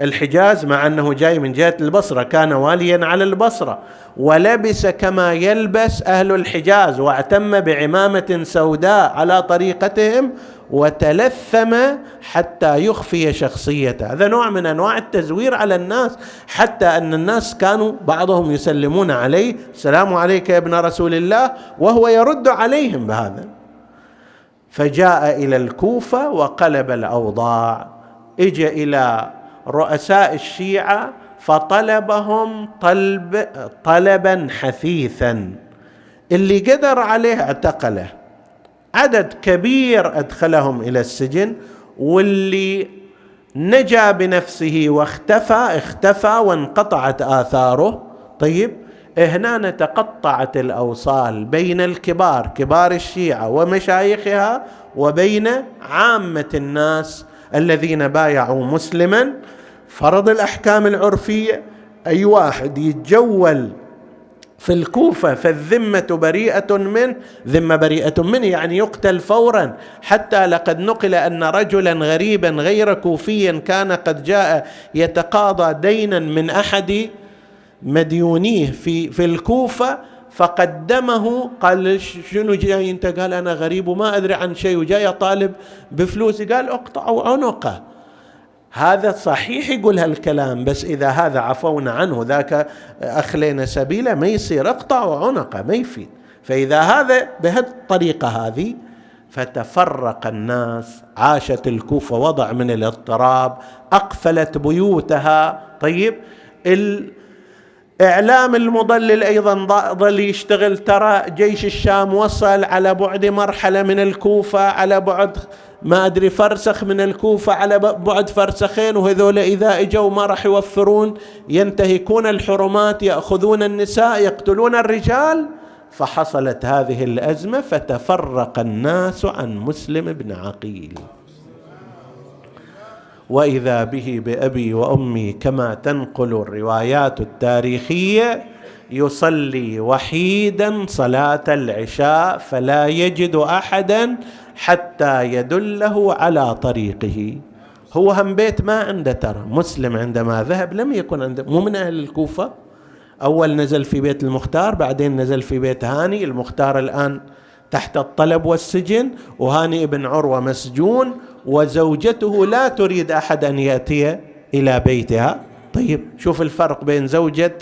Speaker 1: الحجاز مع أنه جاي من جهة البصرة كان واليا على البصرة ولبس كما يلبس أهل الحجاز واعتم بعمامة سوداء على طريقتهم وتلثم حتى يخفي شخصيته. هذا نوع من أنواع التزوير على الناس حتى أن الناس كانوا بعضهم يسلمون عليه السلام عليك يا ابن رسول الله وهو يرد عليهم بهذا. فجاء إلى الكوفة وقلب الأوضاع اجى إلى رؤساء الشيعة فطلبهم طلب طلبا حثيثا. اللي قدر عليه اعتقله. عدد كبير أدخلهم إلى السجن واللي نجا بنفسه واختفى اختفى وانقطعت آثاره. طيب هنا تقطعت الأوصال بين الكبار كبار الشيعة ومشايخها وبين عامة الناس الذين بايعوا مسلما فرض الأحكام العرفية أي واحد يتجول في الكوفة فالذمة بريئة منه ذمة بريئة منه يعني يقتل فورا. حتى لقد نقل أن رجلا غريبا غير كوفيا كان قد جاء يتقاضى دينا من أحد مديونيه في في الكوفة. فقدمه قال شنو جاي أنت؟ قال أنا غريب وما أدري عن شيء وجاي طالب بفلوسي قال اقطعوا عنقه هذا صحيح يقول هالكلام بس إذا هذا عفونا عنه ذاك أخلينا سبيله ما يصير اقطعوا عنقه ما يفيد. فإذا هذا بهالطريقة هذه فتفرق الناس عاشت الكوفة وضع من الاضطراب أقفلت بيوتها. طيب الإعلام المضلل أيضا ظل يشتغل. ترى جيش الشام وصل على بعد مرحلة من الكوفة على بعد ما أدري فرسخ من الكوفة على بعد فرسخين وهذول إذا إجوا ما راح يوفرون. ينتهكون الحرمات يأخذون النساء يقتلون الرجال. فحصلت هذه الأزمة فتفرق الناس عن مسلم بن عقيل. وإذا به بأبي وأمي كما تنقل الروايات التاريخية يصلي وحيدا صلاة العشاء فلا يجد أحدا حتى يدله على طريقه. هو هم بيت ما عنده ترى. مسلم عندما ذهب لم يكن عنده مو من أهل الكوفة. أول نزل في بيت المختار بعدين نزل في بيت هاني. المختار الآن تحت الطلب والسجن وهاني ابن عروة مسجون وزوجته لا تريد أحد أن يأتي إلى بيتها. طيب شوف الفرق بين زوجة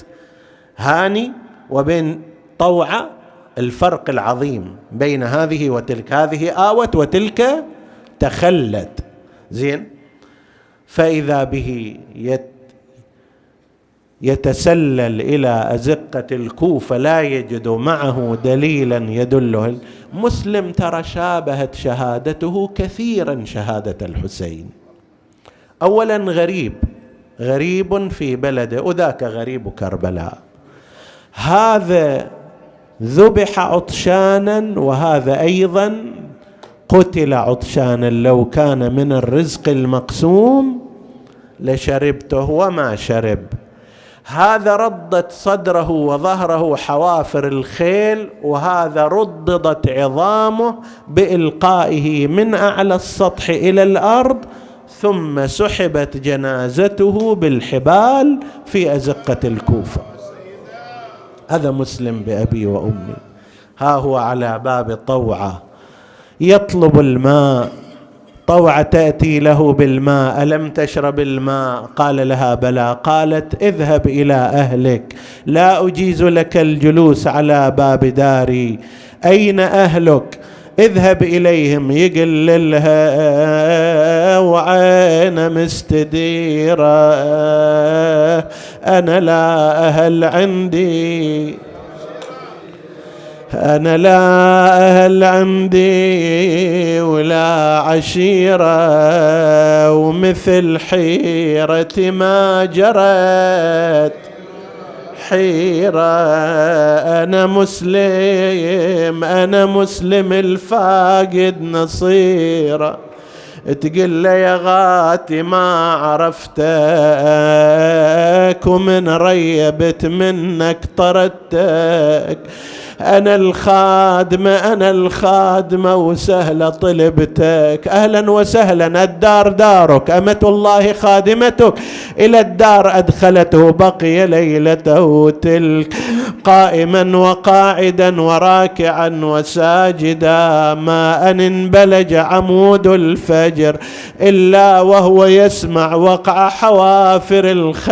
Speaker 1: هاني وبين طوعة الفرق العظيم بين هذه وتلك. هذه آوت وتلك تخلت. زين؟ فإذا به يت يتسلل إلى أزقة الكوفة لا يجد معه دليلا يدله. مسلم ترى شابهت شهادته كثيرا شهادة الحسين. أولا غريب غريب في بلده وذاك غريب كربلاء. هذا ذبح عطشانا وهذا أيضا قتل عطشانا. لو كان من الرزق المقسوم لشربته وما شرب. هذا ردت صدره وظهره حوافر الخيل وهذا رددت عظامه بإلقائه من أعلى السطح إلى الأرض ثم سحبت جنازته بالحبال في أزقة الكوفة. هذا مسلم بأبي وأمي. ها هو على باب طوعة يطلب الماء. طوعة تأتي له بالماء ألم تشرب الماء؟ قال لها بلى. قالت اذهب إلى أهلك. لا أجيز لك الجلوس على باب داري. أين أهلك؟ اذهب إليهم. يقل لها وعين مستديرة. أنا لا أهل عندي. أنا لا أهل عندي ولا عشيرة ومثل حيرتي ما جرت. حيرة أنا مسلم أنا مسلم الفاقد نصيرة. تقول لي يا غاتي ما عرفتك ومن ريبت منك طردتك. أنا الخادمة أنا الخادمة وسهلة طلبتك. أهلا وسهلا الدار دارك. أمة الله خادمتك. إلى الدار أدخلته بقي ليلته تلك. قائما وقاعدا وراكعا وساجدا. ما أن انبلج عمود الفجر إلا وهو يسمع وقع حوافر الخيل.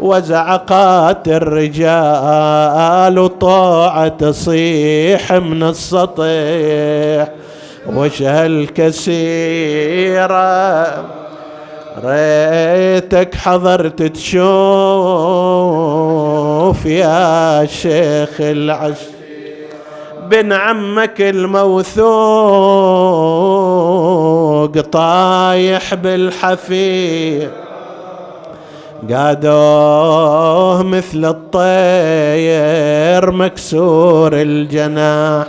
Speaker 1: وزعقات الرجال طاعة تصيح من السطح وش هالكسيرة ريتك حضرت تشوف يا شيخ العش بن عمك الموثوق طايح بالحفير. قادوه مثل الطير مكسور الجناح.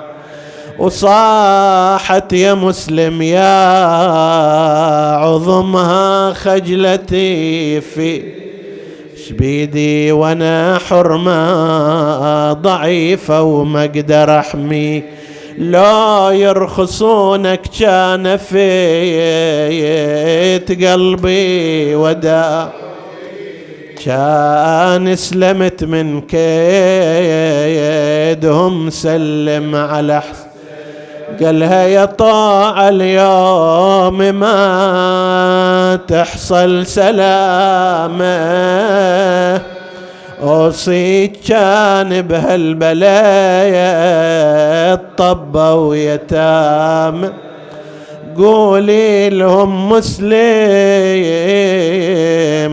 Speaker 1: وصاحت يا مسلم يا عظمها خجلتي في شبيدي وأنا حرمة ضعيفة وما أقدر احميك لا يرخصونك كان فيت قلبي ودا. كان سلمت من كيدهم سلم على حسن قالها يا طاعة اليوم ما تحصل سلامة. أوصيك كان بهالبلايا الطبة ويتام قولي لهم مسلم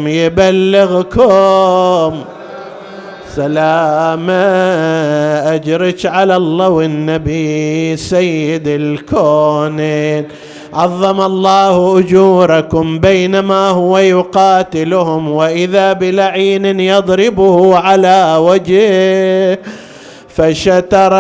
Speaker 1: يبلغكم. سلام أجرك على الله والنبي سيد الكونين عظم الله أجوركم بينما هو يقاتلهم وإذا بلعين يضربه على وجهه. فشتر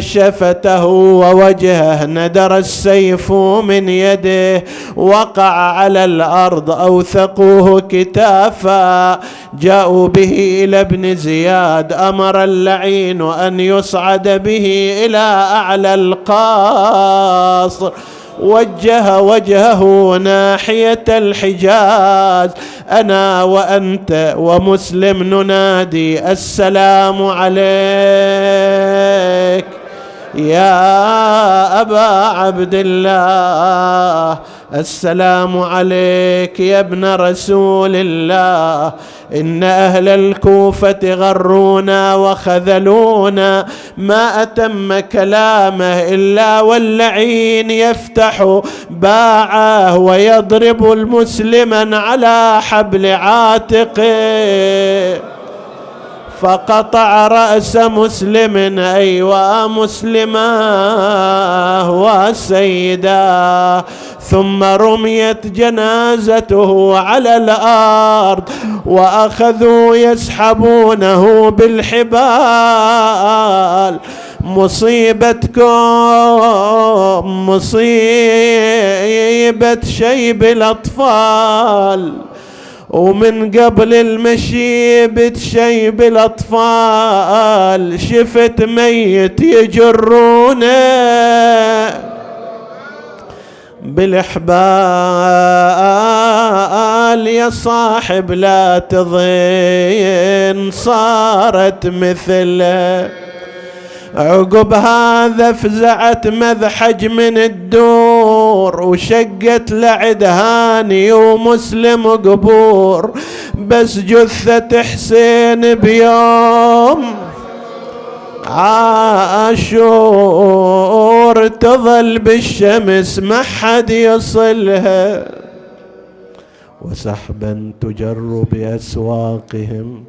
Speaker 1: شفته ووجهه ندر السيف من يده وقع على الأرض أوثقوه كتافا. جاءوا به إلى ابن زياد أمر اللعين أن يصعد به إلى أعلى القصر وجه وجهه ناحية الحجاز. أنا وأنت ومسلم ننادي السلام عليك يا أبا عبد الله. السلام عليك يا ابن رسول الله. إن أهل الكوفة غرونا وخذلونا. ما أتم كلامه إلا واللعين يفتح باعه ويضرب المسلما على حبل عاتقه. فقطع رأس مسلم ايوا مسلما وسيدا ثم رميت جنازته على الأرض وأخذوا يسحبونه بالحبال. مصيبتكم مصيبة شيب الأطفال. ومن قبل المشي بتشيب الأطفال. شفت ميت يجرونه. بالحبال يا صاحب لا تضين صارت مثله عقب هذا فزعت مذحج من الدور وشقت لعد هاني ومسلم قبور. بس جثة حسين بيوم عاشور تظل بالشمس ما حد يصلها. وسحبا تجر بأسواقهم.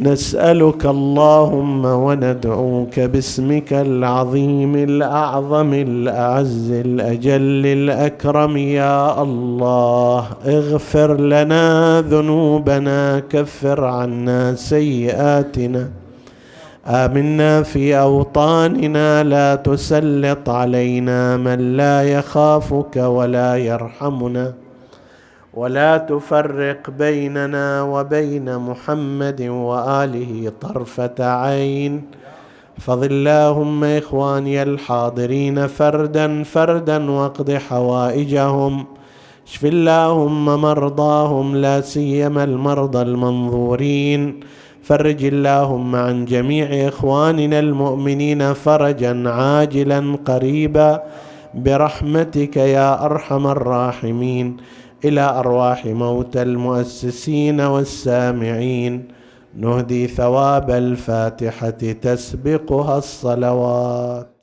Speaker 1: نسألك اللهم وندعوك باسمك العظيم الأعظم الأعز الأجل الأكرم. يا الله اغفر لنا ذنوبنا كفر عنا سيئاتنا. آمنا في أوطاننا لا تسلط علينا من لا يخافك ولا يرحمنا. ولا تفرق بيننا وبين محمد وآله طرفة عين. احفظ اللهم إخواني الحاضرين فردا فردا واقض حوائجهم. اشف اللهم مرضاهم لا سيما المرضى المنظورين. فرج اللهم عن جميع إخواننا المؤمنين فرجا عاجلا قريبا برحمتك يا أرحم الراحمين. إلى أرواح موتى المؤسسين والسامعين. نهدي ثواب الفاتحة تسبقها الصلوات.